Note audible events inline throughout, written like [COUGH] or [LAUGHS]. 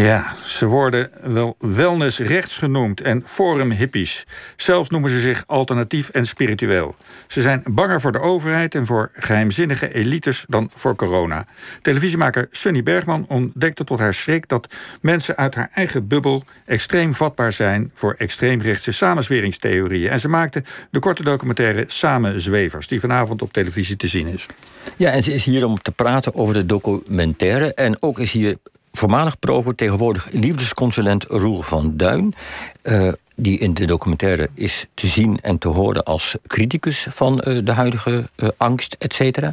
Ja, ze worden wel wellness rechts genoemd en forum hippies. Zelfs noemen ze zich alternatief en spiritueel. Ze zijn banger voor de overheid en voor geheimzinnige elites dan voor corona. Televisiemaker Sunny Bergman ontdekte tot haar schrik dat mensen uit haar eigen bubbel extreem vatbaar zijn voor extreemrechtse samenzweringstheorieën. En ze maakte de korte documentaire Samen Zwevers, die vanavond op televisie te zien is. Ja, en ze is hier om te praten over de documentaire. En ook is hier voormalig provo, tegenwoordig liefdesconsulent Roel van Duin. Uh, die in de documentaire is te zien en te horen als criticus van uh, de huidige uh, angst, et cetera.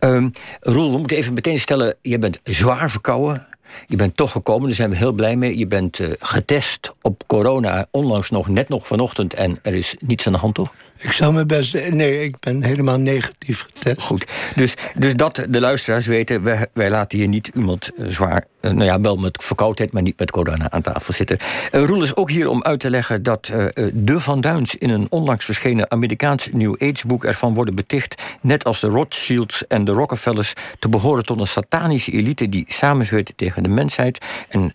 Uh, Roel, we moeten even meteen stellen: je bent zwaar verkouden. Je bent toch gekomen, daar zijn we heel blij mee. Je bent getest op corona, onlangs nog, net nog vanochtend. En er is niets aan de hand, toch? Ik zou mijn best. Nee, ik ben helemaal negatief getest. Goed. Dus, dus dat de luisteraars weten, wij, laten hier niet iemand eh, zwaar. Uh, nou ja, wel met verkoudheid, maar niet met corona aan tafel zitten. Uh, Roel is ook hier om uit te leggen dat de Van Duins in een onlangs verschenen Amerikaans New Age boek ervan worden beticht, net als de Rothschilds en de Rockefellers, te behoren tot een satanische elite die samenzweert tegen de mensheid. En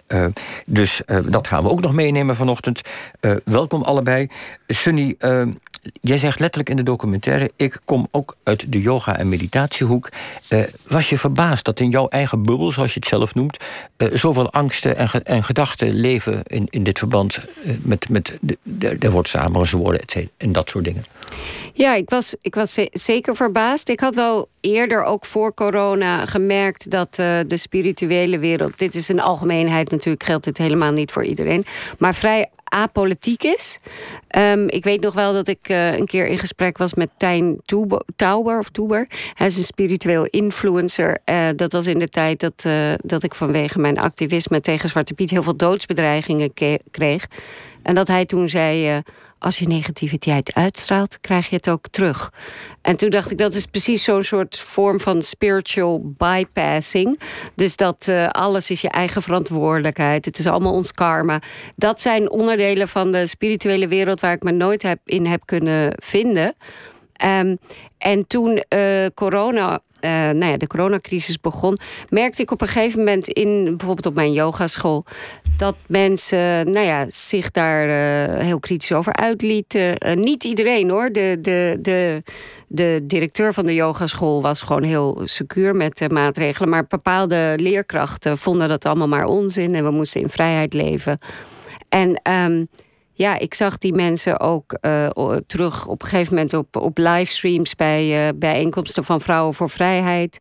dus dat gaan we ook nog meenemen vanochtend. welkom allebei. Sunny jij zegt letterlijk in de documentaire: ik kom ook uit de yoga- en meditatiehoek. Uh, was je verbaasd dat in jouw eigen bubbel, zoals je het zelf noemt, uh, zoveel angsten en, en, gedachten leven in, in dit verband uh, met, met de, de, er wordt samengezworen en dat soort dingen? Ja, ik was, ik was zeker verbaasd. Ik had wel eerder, ook voor corona, gemerkt dat de spirituele wereld. Dit is een algemeenheid natuurlijk, geldt dit helemaal niet voor iedereen. Maar vrij apolitiek is. Um, ik weet nog wel dat ik uh, een keer in gesprek was met Tijn Tauber. Of. Hij is een spiritueel influencer. Uh, dat was in de tijd dat, uh, dat ik vanwege mijn activisme tegen Zwarte Piet heel veel doodsbedreigingen kreeg. En dat hij toen zei: als je negativiteit uitstraalt, krijg je het ook terug. En toen dacht ik, dat is precies zo'n soort vorm van spiritual bypassing. Dus dat uh, alles is je eigen verantwoordelijkheid. Het is allemaal ons karma. Dat zijn onderdelen van de spirituele wereld waar ik me nooit heb, in heb kunnen vinden. Um, en toen uh, corona uh, nou ja, de coronacrisis begon, merkte ik op een gegeven moment in bijvoorbeeld op mijn yogaschool dat mensen nou ja, zich daar uh, heel kritisch over uitlieten. Niet iedereen hoor. De, de, de, de directeur van de yogaschool was gewoon heel secuur met de maatregelen. Maar bepaalde leerkrachten vonden dat allemaal maar onzin en we moesten in vrijheid leven. En um, ja, ik zag die mensen ook uh, terug op een gegeven moment op, op livestreams bij uh, bijeenkomsten van Vrouwen voor Vrijheid.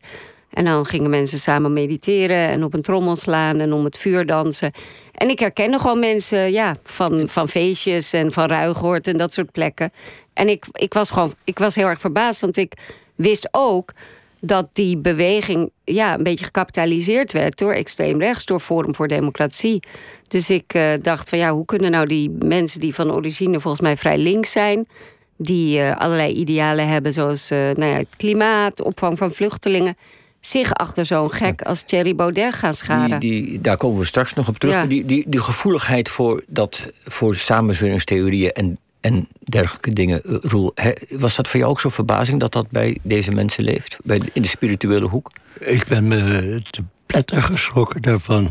En dan gingen mensen samen mediteren en op een trommel slaan en om het vuur dansen. En ik herkende gewoon mensen ja, van, van feestjes en van Ruigoort en dat soort plekken. En ik, ik was gewoon ik was heel erg verbaasd, want ik wist ook dat die beweging ja, een beetje gecapitaliseerd werd door extreem rechts, door Forum voor Democratie. Dus ik uh, dacht van ja, hoe kunnen nou die mensen die van origine volgens mij vrij links zijn, die uh, allerlei idealen hebben, zoals uh, nou ja, het klimaat, opvang van vluchtelingen, zich achter zo'n gek als Thierry Baudet gaan scharen. Die, die, daar komen we straks nog op terug. Ja. Die, die, die gevoeligheid voor, dat, voor samenzweringstheorieën en en dergelijke dingen. Eh, Roel, was dat voor jou ook zo'n verbazing dat dat bij deze mensen leeft? Bij, in de spirituele hoek? Ik ben me te pletter geschrokken daarvan.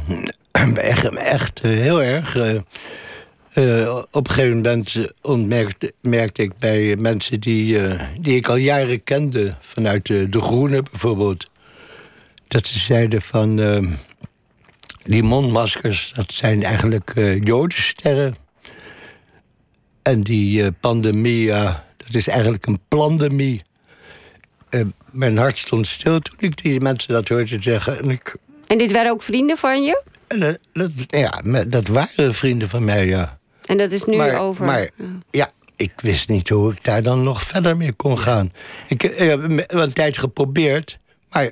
[CLEARS THROAT] Echt, echt eh, heel erg. Uh, op een gegeven moment ontmerkte, merkte ik bij mensen die, die ik al jaren kende, vanuit de, de Groene bijvoorbeeld, dat ze zeiden van uh, die mondmaskers, dat zijn eigenlijk jodensterren. En die uh, pandemie, dat is eigenlijk een pandemie. Uh, mijn hart stond stil toen ik die mensen dat hoorde zeggen. En, ik, en dit waren ook vrienden van je? En, dat, ja, dat waren vrienden van mij, ja. En dat is nu maar, over? Maar ja, ik wist niet hoe ik daar dan nog verder mee kon gaan. Ik, ik heb een tijd geprobeerd, maar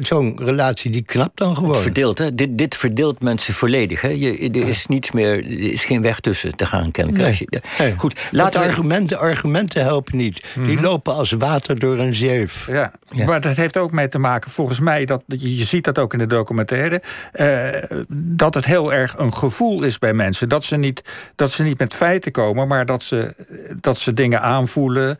zo'n relatie die knapt dan gewoon. Het verdeelt, hè? Dit, dit verdeelt mensen volledig. Hè? Je, er is niets meer, er is geen weg tussen te gaan, ken nee. je, nee. Goed, laten we... argumenten, argumenten helpen niet. Mm -hmm. Die lopen als water door een zeef. Ja. ja. maar dat heeft ook mee te maken, volgens mij, dat, je ziet dat ook in de documentaire, uh, dat het heel erg een gevoel is bij mensen. Dat ze niet, dat ze niet met feiten komen, maar dat ze, dat ze dingen aanvoelen.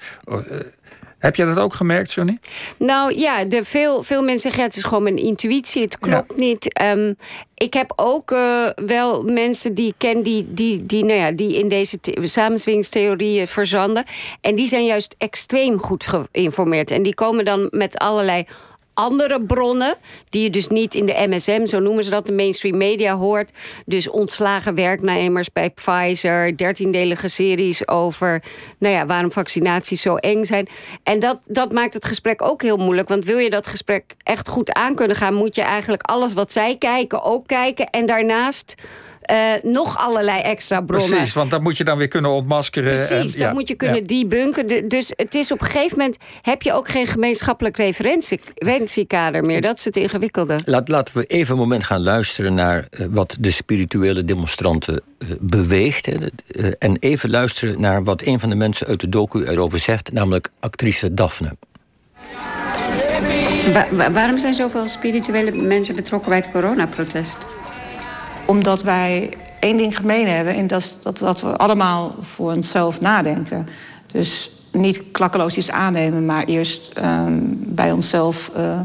Heb je dat ook gemerkt, Johnny? Nou ja, de veel, veel mensen zeggen ja, het is gewoon mijn intuïtie, het klopt niet. Ehm, ik heb ook uh, wel mensen die ik ken die, die, die, nou ja, die in deze samenzwingstheorieën verzanden. En die zijn juist extreem goed geïnformeerd. En die komen dan met allerlei andere bronnen, die je dus niet in de MSM, zo noemen ze dat, de mainstream media hoort. Dus ontslagen werknemers bij Pfizer, dertiendelige series over nou ja, waarom vaccinaties zo eng zijn. En dat, dat maakt het gesprek ook heel moeilijk. Want wil je dat gesprek echt goed aan kunnen gaan, moet je eigenlijk alles wat zij kijken ook kijken. En daarnaast uh, nog allerlei extra bronnen. Precies, want dat moet je dan weer kunnen ontmaskeren. Precies, en, dat moet je kunnen ja. debunken. Dus het is op een gegeven moment... heb je ook geen gemeenschappelijk referentiekader meer. Dat is het ingewikkelde. Laat, laten we even een moment gaan luisteren naar uh, wat de spirituele demonstranten uh, beweegt. en even luisteren naar wat een van de mensen uit de docu erover zegt... namelijk actrice Daphne. Wa waarom zijn zoveel spirituele mensen betrokken bij het coronaprotest? Omdat wij één ding gemeen hebben... en dat is dat, dat we allemaal voor onszelf nadenken. Dus niet klakkeloos iets aannemen... maar eerst um, bij onszelf uh,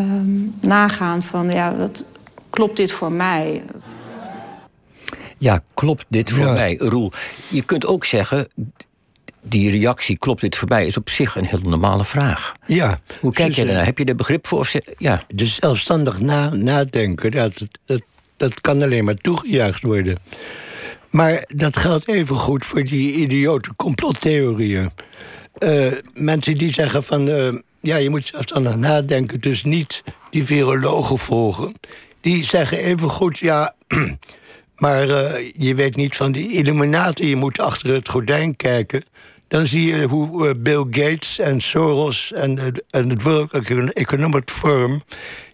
um, nagaan van... ja, wat, klopt dit voor mij? Ja, klopt dit voor ja. mij? Roel, je kunt ook zeggen die reactie, klopt dit voorbij, is op zich een heel normale vraag. Ja. Hoe kijk je daarnaar? Heb je er begrip voor? Of ja. Dus zelfstandig na, nadenken, dat, dat, dat kan alleen maar toegejuicht worden. Maar dat geldt even goed voor die idiote complottheorieën. Uh, mensen die zeggen van... Uh, ja, je moet zelfstandig nadenken, dus niet die virologen volgen. Die zeggen even goed, ja... [CLEARS THROAT] maar uh, je weet niet van die illuminaten, je moet achter het gordijn kijken dan zie je hoe Bill Gates en Soros en, en het World Economic Forum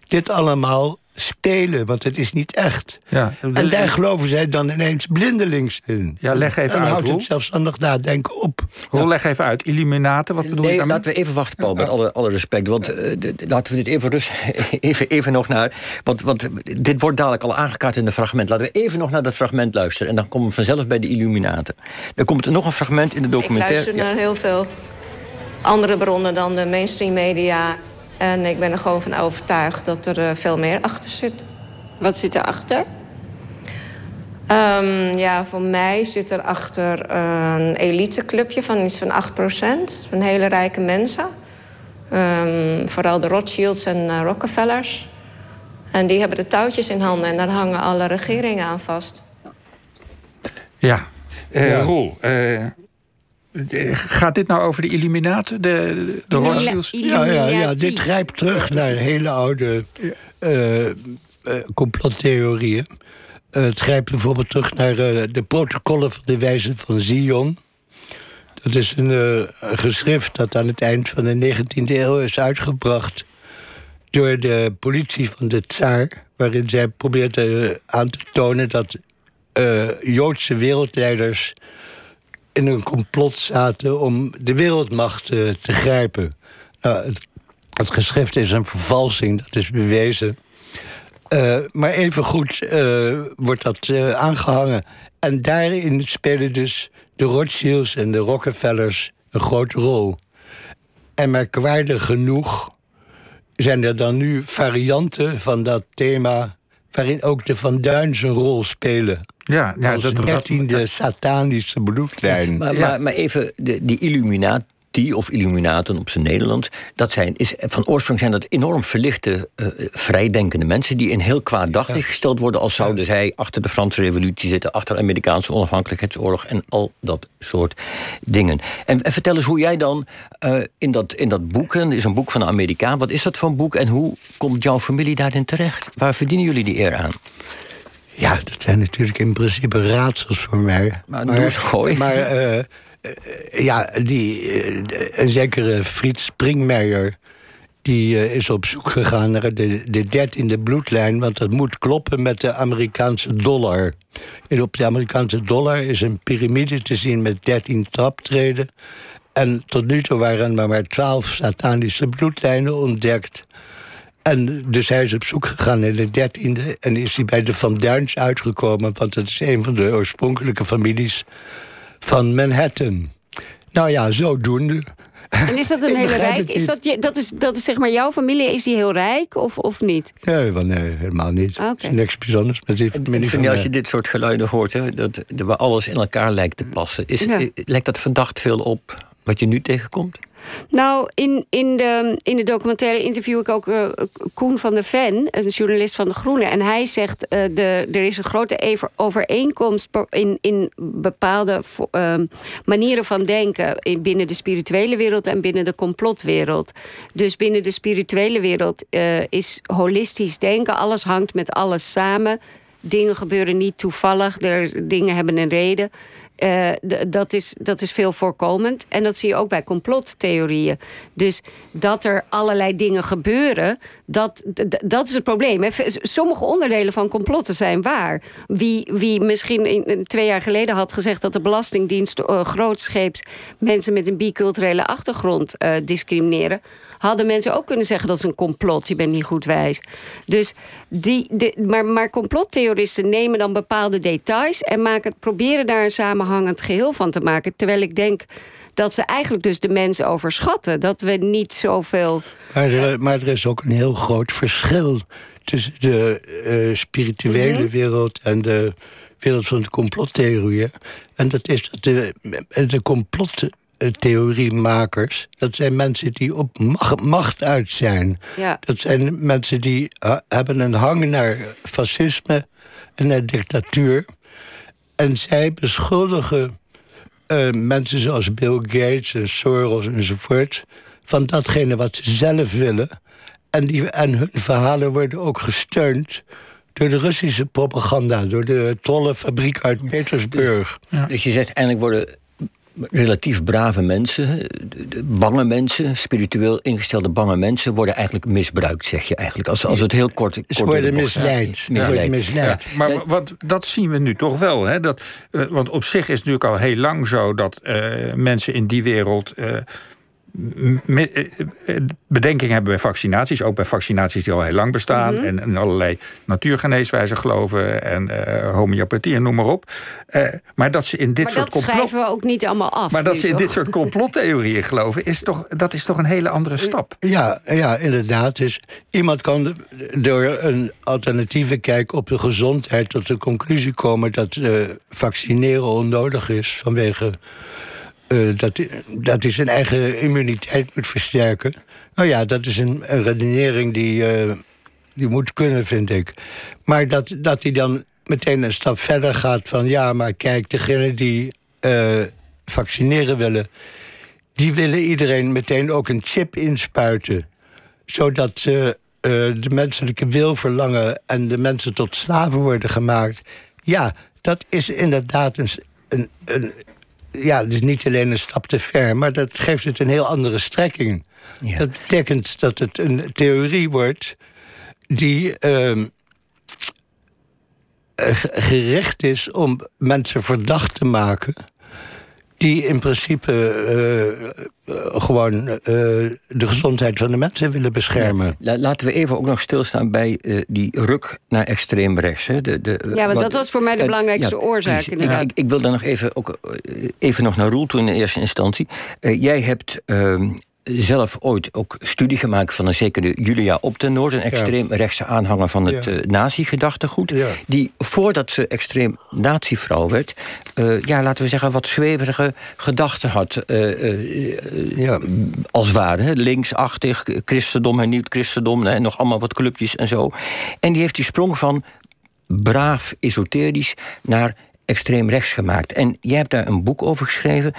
dit allemaal spelen, want het is niet echt. Ja, en daar geloven zij dan ineens blindelings in. Ja, leg even en uit. houdt het zelfstandig nadenken op. Hoe ja. leg even uit. Illuminaten, wat bedoel nee, je daarmee? laten we even wachten, Paul, met alle, alle respect. Want uh, laten we dit even, rust, [LAUGHS] even, even nog naar... Want, want dit wordt dadelijk al aangekaart in een fragment. Laten we even nog naar dat fragment luisteren. En dan komen we vanzelf bij de Illuminaten. Dan komt er nog een fragment in de documentaire. Ik luister naar heel veel andere bronnen dan de mainstream media en ik ben er gewoon van overtuigd dat er uh, veel meer achter zit. Wat zit erachter? Um, ja, voor mij zit er achter een eliteclubje van iets van 8%. Van hele rijke mensen. Um, vooral de Rothschilds en uh, Rockefellers. En die hebben de touwtjes in handen en daar hangen alle regeringen aan vast. Ja, uh, ja. Roel, Gaat dit nou over de Illuminaten, de, de Rothschilds? Ja, ja, ja, dit grijpt terug naar hele oude uh, uh, complottheorieën. Uh, het grijpt bijvoorbeeld terug naar de protocollen van de wijze van Zion. Dat is een, geschrift dat aan het eind van de 19e eeuw is uitgebracht door de politie van de tsaar, waarin zij probeerde aan te tonen dat Joodse wereldleiders in een complot zaten om de wereldmacht uh, te grijpen. Nou, het, geschrift is een vervalsing, dat is bewezen. Uh, maar evengoed uh, wordt dat aangehangen. En daarin spelen dus de Rothschilds en de Rockefellers een grote rol. En merkwaardig genoeg zijn er dan nu varianten van dat thema... waarin ook de Van Duins een rol spelen. Ja, ja als dertiende satanische bloedlijn. Maar, ja. maar, maar even, de, die Illuminati of Illuminaten op zijn Nederland, dat zijn, is, van oorsprong zijn dat enorm verlichte, uh, vrijdenkende mensen die in heel kwaad daglicht gesteld worden als zouden ja. zij achter de Franse Revolutie zitten, achter de Amerikaanse onafhankelijkheidsoorlog en al dat soort dingen. En, en vertel eens hoe jij dan uh, in, dat, in dat boek, en is een boek van een Amerikaan, wat is dat voor een boek en hoe komt jouw familie daarin terecht? Waar verdienen jullie die eer aan? Ja, dat zijn natuurlijk in principe raadsels voor mij. Maar, maar, gooi. maar uh, uh, ja, die, uh, een zekere Frits Springmeijer... die is op zoek gegaan naar de, de dertiende bloedlijn... want dat moet kloppen met de Amerikaanse dollar. En op de Amerikaanse dollar is een piramide te zien met dertien traptreden... En tot nu toe waren er maar twaalf satanische bloedlijnen ontdekt... En dus hij is op zoek gegaan naar de dertiende... en is hij bij de Van Duins uitgekomen... want het is een van de oorspronkelijke families van Manhattan. Nou ja, zodoende. En is dat een [LAUGHS] hele rijk? Is dat, je, dat, is, dat is zeg maar jouw familie, is die heel rijk of, of niet? Nee, wel, nee, helemaal niet. Oké. Het is niks bijzonders met die Ik familie vind als je dit soort geluiden hoort, hè, dat, dat waar alles in elkaar lijkt te passen, is, Ja. lijkt dat verdacht veel op wat je nu tegenkomt? Nou, in, in, de, in de documentaire interview ik ook eh, Koen van der Ven, een journalist van De Groene. En hij zegt, eh de, er is een grote overeenkomst in, in bepaalde ehm, manieren van denken... In, binnen de spirituele wereld en binnen de complotwereld. Dus binnen de spirituele wereld eh, is holistisch denken. Alles hangt met alles samen. Dingen gebeuren niet toevallig, er, dingen hebben een reden. Eh, dat, is, dat is veel voorkomend. En dat zie je ook bij complottheorieën. Dus dat er allerlei dingen gebeuren, dat, dat is het probleem. Sommige onderdelen van complotten zijn waar. Wie, wie misschien in twee jaar geleden had gezegd dat de Belastingdienst eh, grootscheeps mensen met een biculturele achtergrond eh, discrimineren. Hadden mensen ook kunnen zeggen dat is een complot, je bent niet goed wijs. Dus die, de, maar, maar complottheoristen nemen dan bepaalde details en maken, proberen daar een samenhangend geheel van te maken. Terwijl ik denk dat ze eigenlijk dus de mensen overschatten. Dat we niet zoveel. Maar er, maar er is ook een heel groot verschil tussen de eh, spirituele Mhm. wereld en de wereld van de complottheorieën. En dat is dat de, de complottheoriemakers, dat zijn mensen die op macht, uit zijn. Ja. Dat zijn mensen die eh, hebben een hang naar fascisme en naar dictatuur. En zij beschuldigen eh, mensen zoals Bill Gates en Soros enzovoort... van datgene wat ze zelf willen. En, die, en hun verhalen worden ook gesteund door de Russische propaganda... door de trollenfabriek uit Petersburg. Dus je zegt eindelijk worden relatief brave mensen, de- de bange mensen, spiritueel ingestelde bange mensen, worden eigenlijk misbruikt, zeg je eigenlijk. Als, als het heel kort. kort Ze worden misleid. Ze Misleid. worden misleid. Maar wat, dat zien we nu toch wel. Hè? Dat, eh, want op zich is het natuurlijk al heel lang zo dat eh, mensen in die wereld. eh, eh, eh, bedenking hebben bij vaccinaties, ook bij vaccinaties die al heel lang bestaan, en, en allerlei natuurgeneeswijzen geloven en eh, homeopathie en noem maar op. Eh, maar dat ze in dit Maar soort dat complot. schrijven we ook niet allemaal af. Maar dat ze in toch? dit soort complottheorieën geloven, is toch, dat is toch een hele andere stap. Ja, ja, inderdaad. Dus iemand kan door een alternatieve kijk op de gezondheid tot de conclusie komen dat eh, vaccineren onnodig is vanwege eh, dat, dat hij zijn eigen immuniteit moet versterken. Nou ja, dat is een, een redenering die, eh, die moet kunnen, vind ik. Maar dat, dat hij dan meteen een stap verder gaat van ja, maar kijk, degene die eh, vaccineren willen, die willen iedereen meteen ook een chip inspuiten. Zodat ze de menselijke wil verlangen en de mensen tot slaven worden gemaakt. Ja, dat is inderdaad een, een, een. Ja, het is niet alleen een stap te ver, maar dat geeft het een heel andere strekking. Ja. Dat betekent dat het een theorie wordt die ge- gericht is om mensen verdacht te maken die in principe eh, gewoon eh, de gezondheid van de mensen willen beschermen. La- Laten we even ook nog stilstaan bij eh, die ruk naar extreem rechts. Hè. De, de, Ja, want wat- dat was voor mij de belangrijkste oorzaak, inderdaad. Ik, ik wil daar nog even, ook, even nog naar Roel toe in de eerste instantie. Eh, jij hebt ehm, zelf ooit ook studie gemaakt van een zekere Julia Op ten Noord... een extreem rechtse aanhanger van het Ja. eh, nazi-gedachtegoed... Ja. die voordat ze extreem nazi-vrouw werd... eh, ja, laten we zeggen, wat zweverige gedachten had... eh, Ja. als ware. hè, Linksachtig, christendom, hernieuwd christendom... en nog allemaal wat clubjes en zo. En die heeft die sprong van braaf esoterisch naar extreem rechts gemaakt. En jij hebt daar een boek over geschreven.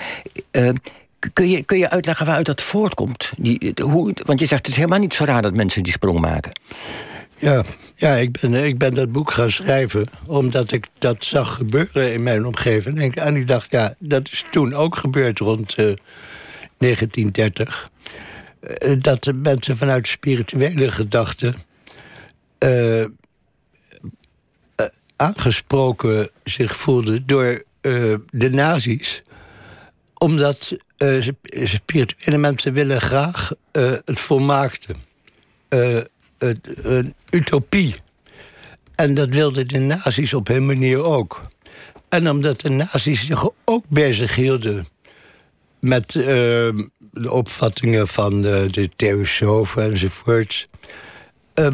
Eh, kun, je, kun je uitleggen waaruit dat voortkomt? Die, hoe, want je zegt het is helemaal niet zo raar dat mensen die sprong maken. Ja, ja ik, ben, ik ben dat boek gaan schrijven omdat ik dat zag gebeuren in mijn omgeving. En ik, dacht, ja, dat is toen ook gebeurd rond eh, 1930. Eh, dat de mensen vanuit spirituele gedachten eh, eh, aangesproken zich voelden door eh, de nazi's omdat sp- spirituele mensen willen graag eh, het volmaakte. Eh, een utopie. En dat wilden de nazi's op hun manier ook. En omdat de nazi's zich ook bezig hielden met uh, de opvattingen van de, de theosofen enzovoorts. Uh,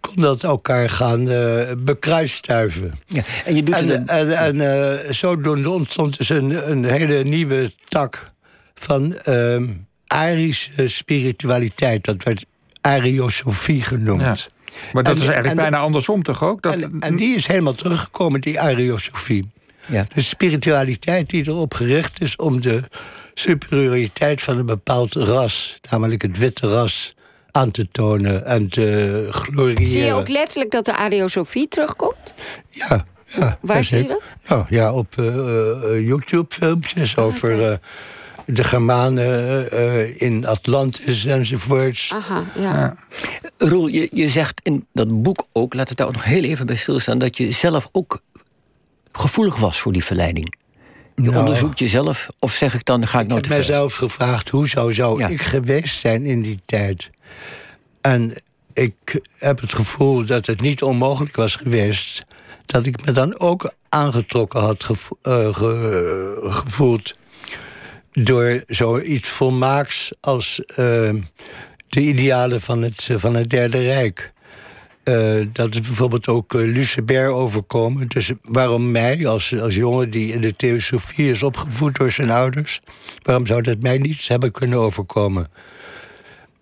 kon dat elkaar gaan uh, bekruistuiven. Ja, en je doet en, en, en uh, zodoende ontstond dus een, een hele nieuwe tak van uh, Arische spiritualiteit. Dat werd Ariosofie genoemd. Ja. Maar dat en, is eigenlijk bijna andersom toch ook? Dat... En, en, die is helemaal teruggekomen, die Ariosofie. Ja. De spiritualiteit die erop gericht is om de superioriteit van een bepaald ras, namelijk het witte ras, aan te tonen en te gloriëren. Zie je ook letterlijk dat de Ariosofie terugkomt? Ja. ja Waar zie je dat? Nou, ja, op uh, uh, YouTube-filmpjes oh, over okay. uh, de Germanen in Atlantis enzovoorts. Aha, ja. ja. Roel, je, je zegt in dat boek ook, laten we daar ook nog heel even bij stilstaan, dat je zelf ook gevoelig was voor die verleiding. Je nou, onderzoekt jezelf, of zeg ik dan, ga ik, te ver? Ik heb mezelf gevraagd, hoe zou, zou ja. ik geweest zijn in die tijd? En ik heb het gevoel dat het niet onmogelijk was geweest... dat ik me dan ook aangetrokken had gevo uh, ge gevoeld... door zoiets volmaaks als uh, de idealen van het, van het Derde Rijk... Uh, dat het bijvoorbeeld ook uh, overkomen. Dus waarom mij, als, als jongen die in de theosofie is opgevoed door zijn ouders... waarom zou dat mij niet hebben kunnen overkomen?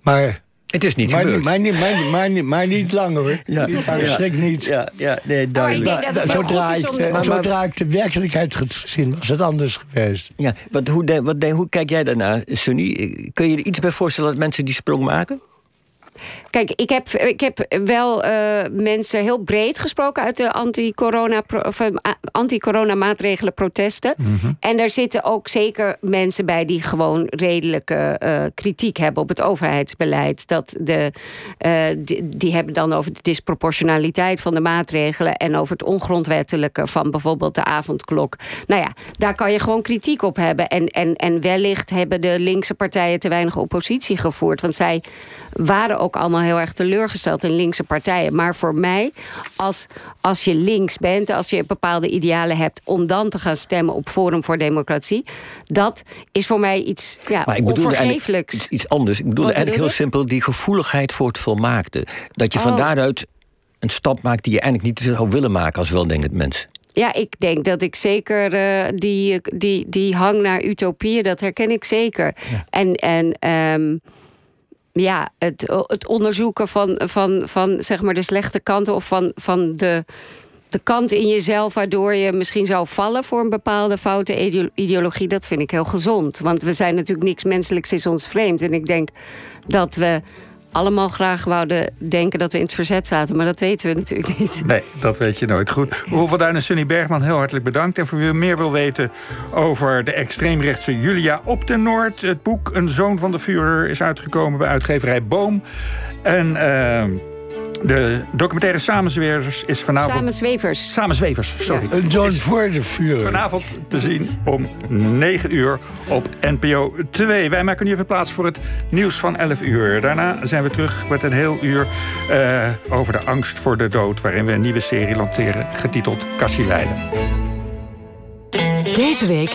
Maar... Het is niet maar, gebeurd. Maar, maar, maar, maar, maar niet lang hoor. Ja. Niet lang, schrik niet. Ja, ja nee, duidelijk. Oh, ik denk dat het om... de, zodra ik de werkelijkheid had gezien, was het anders geweest. Ja, wat, hoe, de, wat, de, hoe kijk jij daarnaar, Sunny? Kun je er iets bij voorstellen dat mensen die sprong maken? Kijk, ik heb, ik heb wel uh, mensen heel breed gesproken uit de anti-corona anti maatregelen protesten. Mm -hmm. En daar zitten ook zeker mensen bij die gewoon redelijke uh, kritiek hebben op het overheidsbeleid. Dat de, uh, die, die, hebben dan over de disproportionaliteit van de maatregelen en over het ongrondwettelijke van bijvoorbeeld de avondklok. Nou ja, daar kan je gewoon kritiek op hebben. En, en, en wellicht hebben de linkse partijen te weinig oppositie gevoerd. Want zij waren ook allemaal heel erg teleurgesteld in linkse partijen. Maar voor mij, als, als je links bent, als je bepaalde idealen hebt, om dan te gaan stemmen op Forum voor Democratie, dat is voor mij iets ja, maar ik onvergeeflijks. Iets, iets anders. Ik bedoel eigenlijk heel simpel die gevoeligheid voor het volmaakte. Dat je oh. van daaruit een stap maakt die je eigenlijk niet zou willen maken als weldenkend mens. Ja, ik denk dat ik zeker uh, die, die, die hang naar utopieën, dat herken ik zeker. Ja. En, en um, ja, het, het onderzoeken van, van, van zeg maar de slechte kanten of van, van de, de kant in jezelf waardoor je misschien zou vallen voor een bepaalde foute ideologie, dat vind ik heel gezond. Want we zijn natuurlijk niks menselijks is ons vreemd. En ik denk dat we allemaal graag wouden denken dat we in het verzet zaten. Maar dat weten we natuurlijk niet. Nee, dat weet je nooit. Goed. [LAUGHS] Roel van Duin en Sunny Bergman, heel hartelijk bedankt. En voor wie meer wil weten over de extreemrechtse Julia op de Noord... het boek Een Zoon van de Führer is uitgekomen bij uitgeverij Boom. En... Uh, de documentaire Samenzwevers is vanavond... Samenzwevers. Samenzwevers, sorry. Ja. Een John voor de vuur. Vanavond te zien om 9 uur op NPO 2. Wij maken nu even plaats voor het nieuws van 11 uur. Daarna zijn we terug met een heel uur uh, over de angst voor de dood... waarin we een nieuwe serie lanceren getiteld Cassie Leiden. Deze week